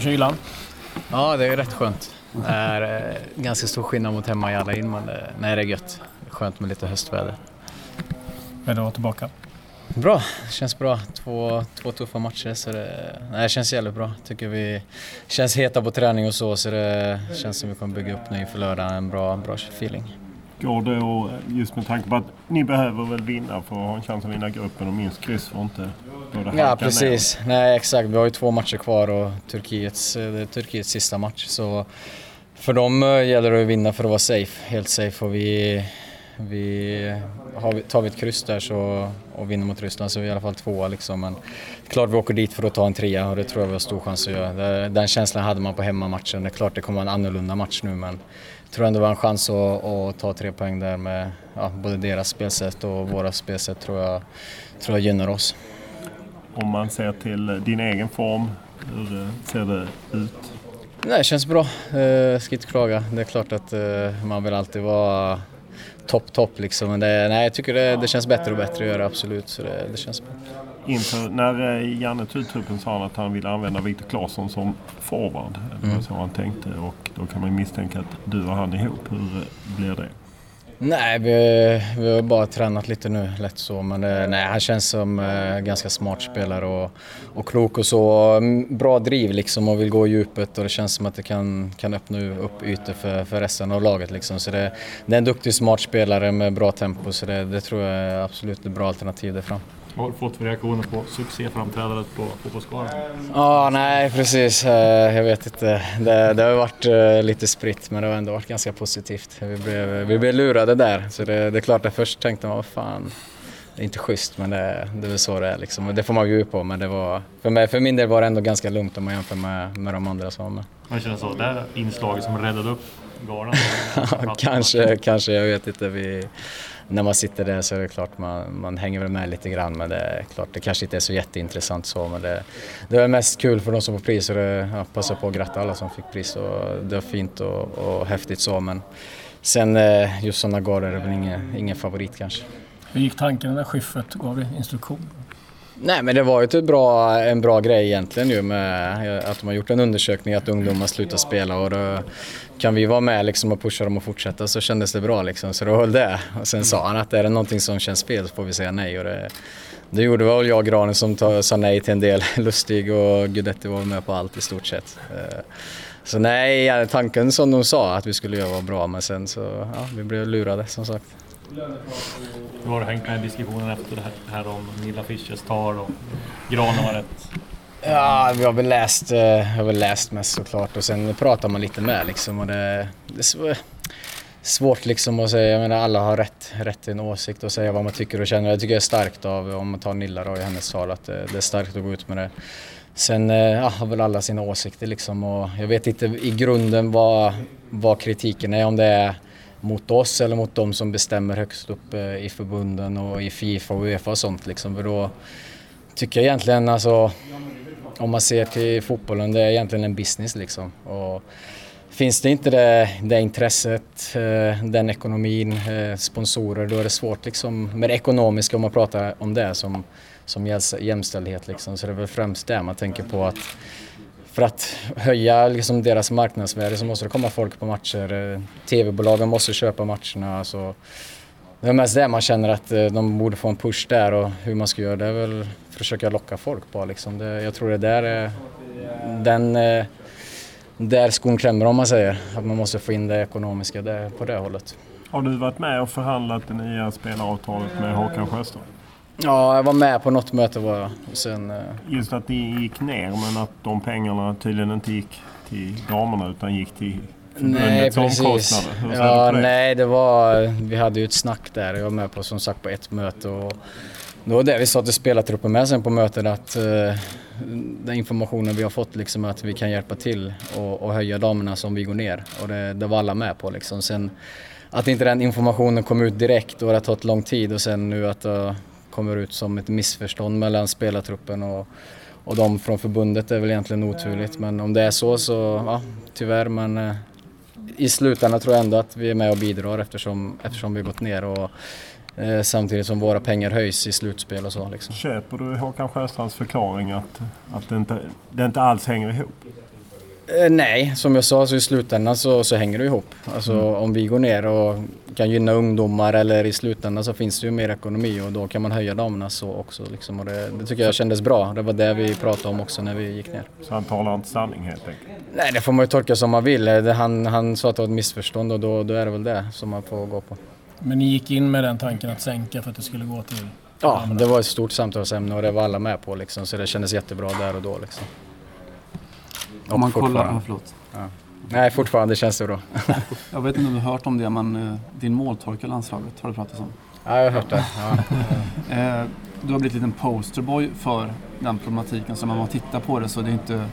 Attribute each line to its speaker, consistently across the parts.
Speaker 1: i kylan?
Speaker 2: Ja, det är rätt skönt. Det är eh, ganska stor skillnad mot hemma i alla in, men nej, det är gött. Skönt med lite höstväder.
Speaker 1: Är du tillbaka?
Speaker 2: Bra, det känns bra. Två, två tuffa matcher så det, nej, det känns jävligt bra. Tycker vi känns heta på träning och så så det känns som vi kommer bygga upp nu inför lördag en bra, bra feeling.
Speaker 3: Går och just med tanke på att ni behöver väl vinna för att ha en chans att vinna gruppen och minst kryss för inte både
Speaker 2: Ja precis, ner. nej exakt. Vi har ju två matcher kvar och Turkiets, det är Turkiets sista match så för dem eh, gäller det att vinna för att vara safe, helt safe och vi vi, har tar vi ett kryss där så, och vinner mot Ryssland så är vi i alla fall tvåa. Liksom. Men klart vi åker dit för att ta en trea och det tror jag vi har stor chans att göra. Den känslan hade man på hemmamatchen. Det är klart det kommer vara en annorlunda match nu men jag tror ändå vi har en chans att, att ta tre poäng där med ja, både deras spelsätt och våra spelsätt tror jag, tror jag gynnar oss.
Speaker 3: Om man ser till din egen form, hur ser det ut?
Speaker 2: Nej, det känns bra. Jag ska inte klaga. Det är klart att eh, man vill alltid vara topp, topp liksom. Men det, nej, jag tycker det, det, känns bättre och bättre att göra absolut. Så det, det känns bra.
Speaker 3: Inför, när eh, Janne tog truppen sa han att han ville använda Viktor Claesson som forward. Det var mm. så han tänkte och då kan man misstänka att du och han ihop. Hur eh, blir det?
Speaker 2: Nej, vi, vi har bara tränat lite nu, lätt så. Men det, nej, han känns som eh, ganska smart spelare och, och klok och så. Mm, bra driv liksom och vill gå i djupet och det känns som att det kan, kan öppna upp ytor för, för resten av laget. Liksom. Så det, det är en duktig, smart spelare med bra tempo så det, det tror jag är absolut ett bra alternativ där fram.
Speaker 1: Vad har du fått för reaktioner på succéframträdandet på Fotbollsgalan?
Speaker 2: Ja, nej precis. Eh, jag vet inte. Det, det har varit eh, lite spritt men det har ändå varit ganska positivt. Vi blev, vi blev lurade där. Så det, det är klart att först tänkte man, vad fan. Det är inte schysst men det, det är väl så det är liksom. Det får man ju på men det var, för, mig, för min del var det ändå ganska lugnt om man jämför med, med de andra som var med.
Speaker 1: Man känner så, det här inslaget som räddade upp galan?
Speaker 2: kanske, kanske, jag vet inte. Vi, när man sitter där så är det klart man, man hänger väl med lite grann men det är klart det kanske inte är så jätteintressant så men det, det är mest kul för de som får pris och det, ja, passa på att gratta alla som fick pris och det var fint och, och häftigt så men sen eh, just sådana gårdar är väl ingen, ingen favorit kanske.
Speaker 1: Hur gick tanken när Schyffert gav dig instruktion?
Speaker 2: Nej men det var ju ett bra, en bra grej egentligen ju med eh, att de har gjort en undersökning att ungdomar slutar spela och då kan vi vara med liksom och pusha dem att fortsätta så kändes det bra liksom så då höll det. Och sen sa han att är det någonting som känns fel så får vi säga nej och det, det gjorde väl jag och Granen som ta, sa nej till en del. Lustig och Guidetti var med på allt i stort sett. Eh, så nej, tanken som de sa att vi skulle göra var bra men sen så, ja, vi blev lurade som sagt.
Speaker 1: Nu har du hängt med i diskussionen efter det här, om Nilla Fischers tal och Granen var rätt
Speaker 2: Ja, vi har väl läst, jag har väl läst mest såklart och sen pratar man lite med liksom och det, det är svårt liksom att säga, jag menar alla har rätt, rätt till en åsikt och säga vad man tycker och känner. Jag tycker det är starkt av, om man tar Nilla då i hennes tal, att det, är starkt att gå ut med det. Sen eh, ja, har väl alla sina åsikter liksom och jag vet inte i grunden vad, vad kritiken är, om det är mot oss eller mot de som bestämmer högst upp eh, i förbunden och i Fifa och Uefa och sånt liksom. För då tycker jag egentligen alltså om man ser till fotbollen, det är egentligen en business liksom. Och finns det inte det, det intresset, eh, den ekonomin, eh, sponsorer, då är det svårt liksom med det ekonomiska om man pratar om det som, som jämställdhet liksom. Så det är väl främst det man tänker på att för att höja liksom deras marknadsvärde så måste det komma folk på matcher. Eh, TV-bolagen måste köpa matcherna. Alltså, det är mest det man känner att eh, de borde få en push där och hur man ska göra det är väl försöka locka folk bara. liksom. Det, jag tror det är där, är den, där skon klämmer om man säger. Att man måste få in det ekonomiska där, på det hållet.
Speaker 3: Har du varit med och förhandlat det nya spelaravtalet med Håkan Sjöström?
Speaker 2: Ja, jag var med på något möte var jag. Sen,
Speaker 3: Just att det gick ner men att de pengarna tydligen inte gick till damerna utan gick till
Speaker 2: Nej, precis. Ja, det nej, det var... Vi hade ju ett snack där. Jag var med på som sagt på ett möte och det var det vi sa till spelartruppen med sen på mötet att uh, den informationen vi har fått liksom att vi kan hjälpa till och, och höja damerna som vi går ner och det, det var alla med på liksom. Sen att inte den informationen kom ut direkt och det har tagit lång tid och sen nu att det kommer ut som ett missförstånd mellan spelartruppen och, och de från förbundet är väl egentligen oturligt men om det är så så ja, tyvärr men eh, i slutändan tror jag ändå att vi är med och bidrar eftersom, eftersom vi gått ner och eh, samtidigt som våra pengar höjs i slutspel och så. Liksom.
Speaker 3: Köper du Håkan Sjöstrands förklaring att, att det, inte, det inte alls hänger ihop?
Speaker 2: Eh, nej, som jag sa så i slutändan så, så hänger det ihop. Alltså mm. om vi går ner och kan gynna ungdomar eller i slutändan så finns det ju mer ekonomi och då kan man höja damerna så också. Liksom. Och det, det, tycker jag kändes bra. Det var det vi pratade om också när vi gick ner.
Speaker 3: Så han talar inte sanning helt enkelt?
Speaker 2: Nej, det får man ju tolka som man vill. Det, han, han sa att det var ett missförstånd och då, då är det väl det som man får gå på.
Speaker 4: Men ni gick in med den tanken att sänka för att det skulle gå till
Speaker 2: Ja, det var ett stort samtalsämne och det var alla med på liksom, så det kändes jättebra där och då. Liksom.
Speaker 5: Om man kollar... Ja, förlåt. Ja.
Speaker 2: Nej, fortfarande känns det bra.
Speaker 5: jag vet inte om du har hört om det, men uh, din måltolk i landslaget har du pratat om?
Speaker 2: Ja, jag har hört det. Ja.
Speaker 5: uh, du har blivit en liten posterboy för den problematiken, så när man tittar på det så är det inte...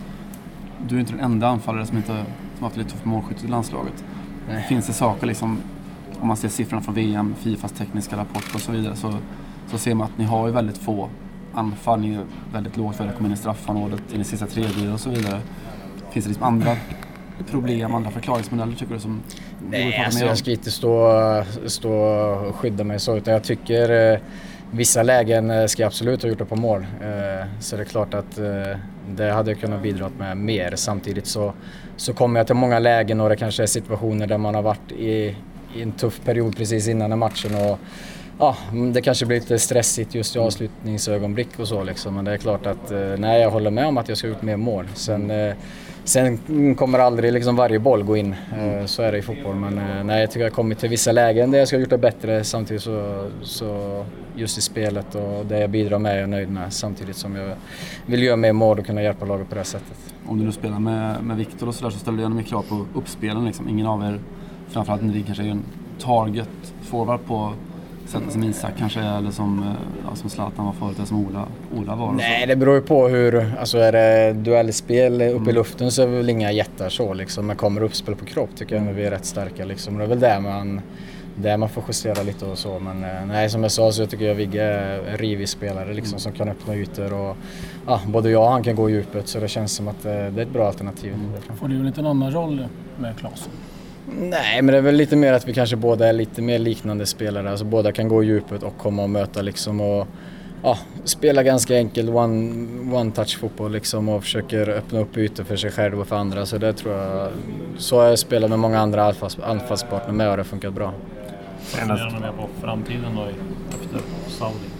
Speaker 5: Du är inte den enda anfallare som inte som haft lite tufft målskytt i landslaget. Nej. Finns det saker liksom, om man ser siffrorna från VM, Fifas tekniska rapport och så vidare, så, så ser man att ni har ju väldigt få anfall. Ni är väldigt lågt för att komma in i straffområdet i den sista tredjedelen och så vidare. Finns det liksom andra problem, andra förklaringsmodeller tycker du som
Speaker 2: Nej, alltså jag ska inte stå, stå och skydda mig så utan jag tycker eh, vissa lägen eh, ska jag absolut ha gjort det på mål. Eh, så det är klart att eh, det hade jag kunnat bidra med mer. Samtidigt så, så kommer jag till många lägen och det kanske är situationer där man har varit i, i en tuff period precis innan matchen och ja, det kanske blir lite stressigt just i avslutningsögonblick och så liksom. Men det är klart att eh, nej, jag håller med om att jag ska ut mer mål. Sen, eh, sen kommer aldrig liksom varje boll gå in. Eh, så är det i fotboll. Men nej, jag tycker jag har kommit till vissa lägen där jag ska ha gjort det bättre. Samtidigt så, så just i spelet och det jag bidrar med är jag nöjd med. Samtidigt som jag vill göra mer mål och kunna hjälpa laget på det sättet.
Speaker 5: Om du nu spelar med, med Viktor och sådär så ställer du gärna mer krav på uppspelen liksom. Ingen av er, framförallt ni kanske är en target forward på sättet som Isak kanske är eller som, eh, ja, som Zlatan var förut eller som Ola, Ola var?
Speaker 2: Nej, det beror ju på hur... Alltså är det duellspel uppe mm. i luften så är det väl inga jättar så liksom. Men kommer uppspel på kropp tycker jag att vi är rätt starka liksom. Det är väl där man, där man får justera lite och så. Men eh, nej, som jag sa så tycker jag Vigge är en rivig spelare liksom mm. som kan öppna ytor och ja, både jag och han kan gå i djupet så det känns som att eh, det är ett bra alternativ. Mm.
Speaker 4: Får du en liten annan roll med Claesson?
Speaker 2: Nej, men det är väl lite mer att vi kanske båda är lite mer liknande spelare. Alltså båda kan gå i djupet och komma och möta liksom och ja, spela ganska enkelt one, one touch fotboll liksom och försöker öppna upp ytor för sig själv och för andra. Så det tror jag, så har jag spelat med många andra anfallspartner med och det har funkat bra.
Speaker 1: Funderar ni mer på framtiden då efter Saudi?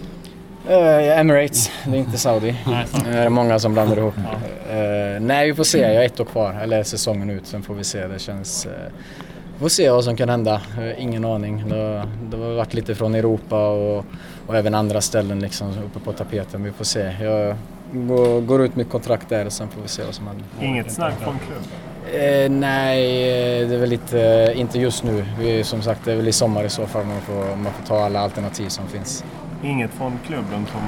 Speaker 2: Uh, Emirates, det är inte Saudi. det är många som blandar ihop. Ja. Uh, nej, vi får se. Jag har ett år kvar, eller säsongen ut. Sen får vi se. Det känns... Uh, vi får se vad som kan hända. Ingen aning. Det, det har varit lite från Europa och, och även andra ställen liksom uppe på tapeten. Vi får se. Jag går, går ut mitt kontrakt där och sen får vi se vad som händer.
Speaker 3: Inget snack från klubb?
Speaker 2: Eh, nej, det är väl lite, inte just nu. Vi, som sagt, det är väl i sommar i så fall man får, man får ta alla alternativ som finns.
Speaker 3: Inget från klubben som...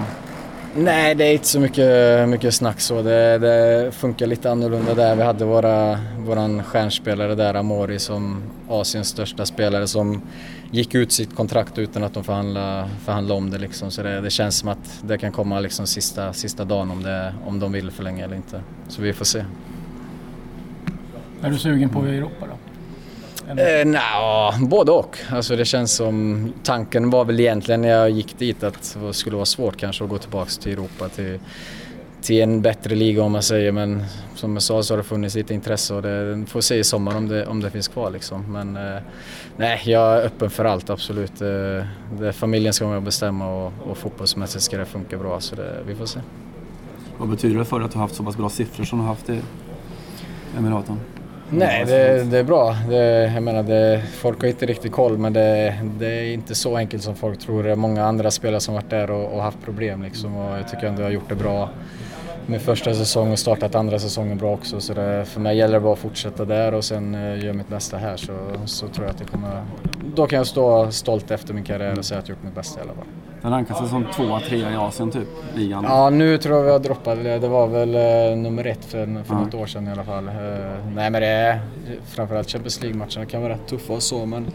Speaker 2: Nej, det är inte så mycket, mycket snack så. Det, det funkar lite annorlunda där. Vi hade våra, våran stjärnspelare där, Amori, som Asiens största spelare som gick ut sitt kontrakt utan att de förhandlade, förhandlade om det. Liksom. Så det, det, känns som att det kan komma liksom sista, sista dagen om, det, om de vill förlänga eller inte. Så vi får se.
Speaker 4: Är du sugen på Europa då?
Speaker 2: Eh, Nja, både och. Alltså det känns som... Tanken var väl egentligen när jag gick dit att det skulle vara svårt kanske att gå tillbaka till Europa. Till, till en bättre liga om man säger men som jag sa så har det funnits lite intresse och det får se i sommar om det, om det finns kvar liksom. Men eh, nej, jag är öppen för allt absolut. Eh, det, familjen ska vara med och bestämma och, och fotbollsmässigt ska det funka bra så det, vi får se.
Speaker 5: Vad betyder det för dig att du har haft så pass bra siffror som du har haft i Emiraten?
Speaker 2: Nej, det, det, är bra. Det, jag menar, det, folk har inte riktigt koll men det, det, är inte så enkelt som folk tror. Det är många andra spelare som varit där och, och haft problem liksom, och jag tycker ändå jag har gjort det bra med första säsongen och startat andra säsongen bra också. Så det, för mig gäller det bara att fortsätta där och sen uh, göra mitt bästa här så, så tror jag att det kommer... Då kan jag stå stolt efter min karriär och säga att jag gjort mitt bästa i alla fall.
Speaker 5: Den rankas som tvåa, trea i Asien typ, ligan?
Speaker 2: Ja, nu tror jag vi har droppat. Det var väl uh, nummer ett för, för ja. något år sedan i alla fall. Uh, nej men det är framförallt Champions League-matcherna kan vara rätt tuffa och så men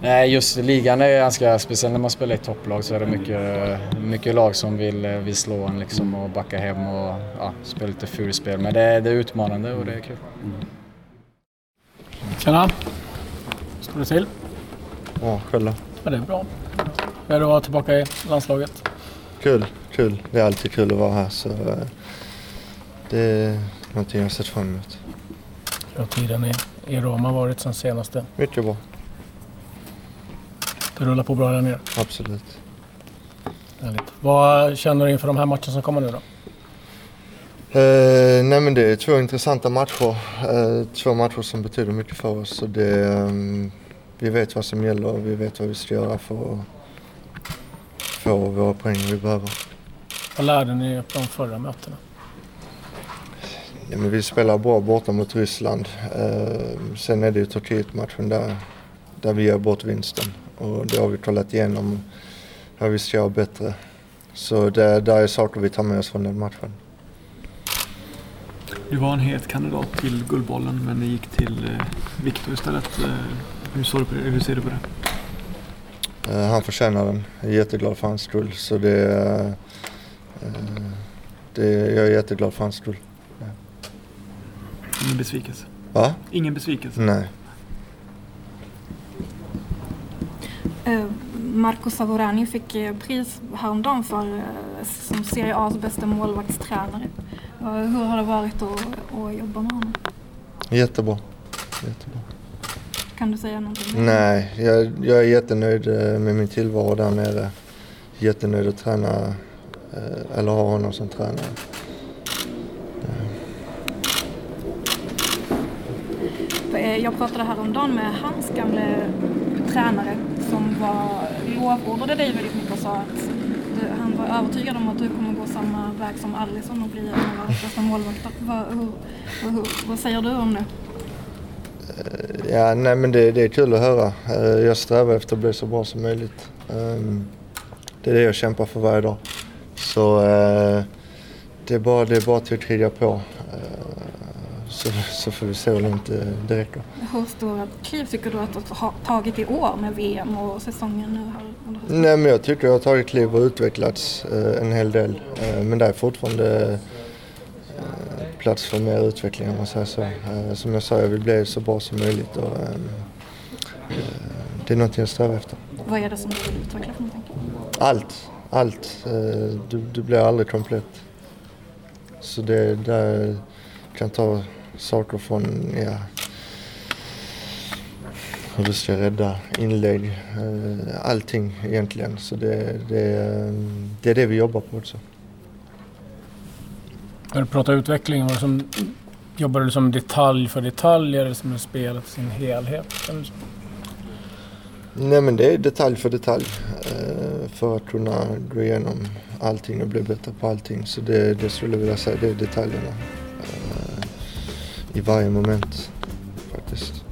Speaker 2: nej, just ligan är ganska speciell. När man spelar i topplag så är det mycket, mycket lag som vill, vill slå en liksom och backa hem och ja, spela lite fulspel. Men det, det är utmanande och det är kul. Mm.
Speaker 4: Tjena! Står det till?
Speaker 6: Ja, själv då?
Speaker 4: Ja, det är bra. Hur är det att vara tillbaka i landslaget?
Speaker 6: Kul, kul. Det är alltid kul att vara här så eh, det är någonting jag har sett fram emot.
Speaker 4: Hur har tiden i, i Roma varit sen senaste?
Speaker 6: Mycket bra,
Speaker 4: Det rullar på bra där nere.
Speaker 6: absolut.
Speaker 4: Härligt. Vad känner du inför de här matcherna som kommer nu då?
Speaker 6: Eh, nej men det är två intressanta matcher. Eh, två matcher som betyder mycket för oss. Så det, ehm, vi vet vad som gäller och vi vet vad vi ska göra för att få våra poäng vi behöver.
Speaker 4: Vad lärde ni er på de förra mötena?
Speaker 6: Ja, men vi spelar bra borta mot Ryssland. Eh, sen är det ju Turkiet-matchen där, där vi gör bort vinsten. Och det har vi kollat igenom vad vi ska göra bättre. Så det där är saker vi tar med oss från den matchen.
Speaker 7: Du var en het kandidat till Guldbollen men det gick till eh, Viktor istället. Eh, hur, du på det? hur ser du på det?
Speaker 6: Eh, han förtjänar den. Jag är jätteglad för hans skull. Så det, eh, det, jag är jätteglad för hans skull.
Speaker 7: Ingen besvikelse?
Speaker 6: Va?
Speaker 7: Ingen besvikelse?
Speaker 6: Nej.
Speaker 8: Eh, Marco Savorani fick pris häromdagen för, som Serie A's bästa målvaktstränare. Hur har det varit att, att jobba med honom?
Speaker 6: Jättebra. Jättebra.
Speaker 8: Kan du säga någonting?
Speaker 6: Nej, jag, jag är jättenöjd eh, med min tillvaro där nere. Jättenöjd att träna, eh, eller ha honom som tränare.
Speaker 8: Eh, Jag pratade häromdagen med hans gamla tränare som var lovordade dig väldigt mycket och sa att du, han var övertygad om att du kommer gå samma väg som Alisson och bli en av världens bästa målvakter. Vad, hur, hur, vad säger du om det?
Speaker 6: Ja, nej men det, det är kul att höra. Eh, Jag strävar efter att bli så bra som möjligt. Ehm, Det är det jag kämpar för varje dag. Så eh, det är bara, det är bara till att kriga på. Eh, Så, så får vi se hur långt det, räcker.
Speaker 8: Hur stora kliv tycker du att du har tagit i år med VM och säsongen nu här?
Speaker 6: Nej men jag tycker jag har tagit kliv och utvecklats eh, en hel del. Eh, Men det är fortfarande eh, plats för mer utveckling om man säger så. Eh, Som jag sa, jag vill bli så bra som möjligt och ehm, eh, det är någonting jag strävar efter.
Speaker 8: Vad är det som du vill utveckla för någonting?
Speaker 6: Allt, allt. Eh, Du, du blir aldrig komplett. Så det där kan ta saker från, ja, hur du ska rädda inlägg, eh, allting egentligen. Så det, det, eh, det är det vi jobbar på också.
Speaker 4: När du pratar utveckling, var som, jobbar du som detalj för detalj eller som en spelet i sin helhet?
Speaker 6: Nej men det är detalj för detalj eh, för att kunna gå igenom allting och bli bättre på allting. Så det, det skulle jag vilja säga, det är detaljerna eh, i varje moment faktiskt.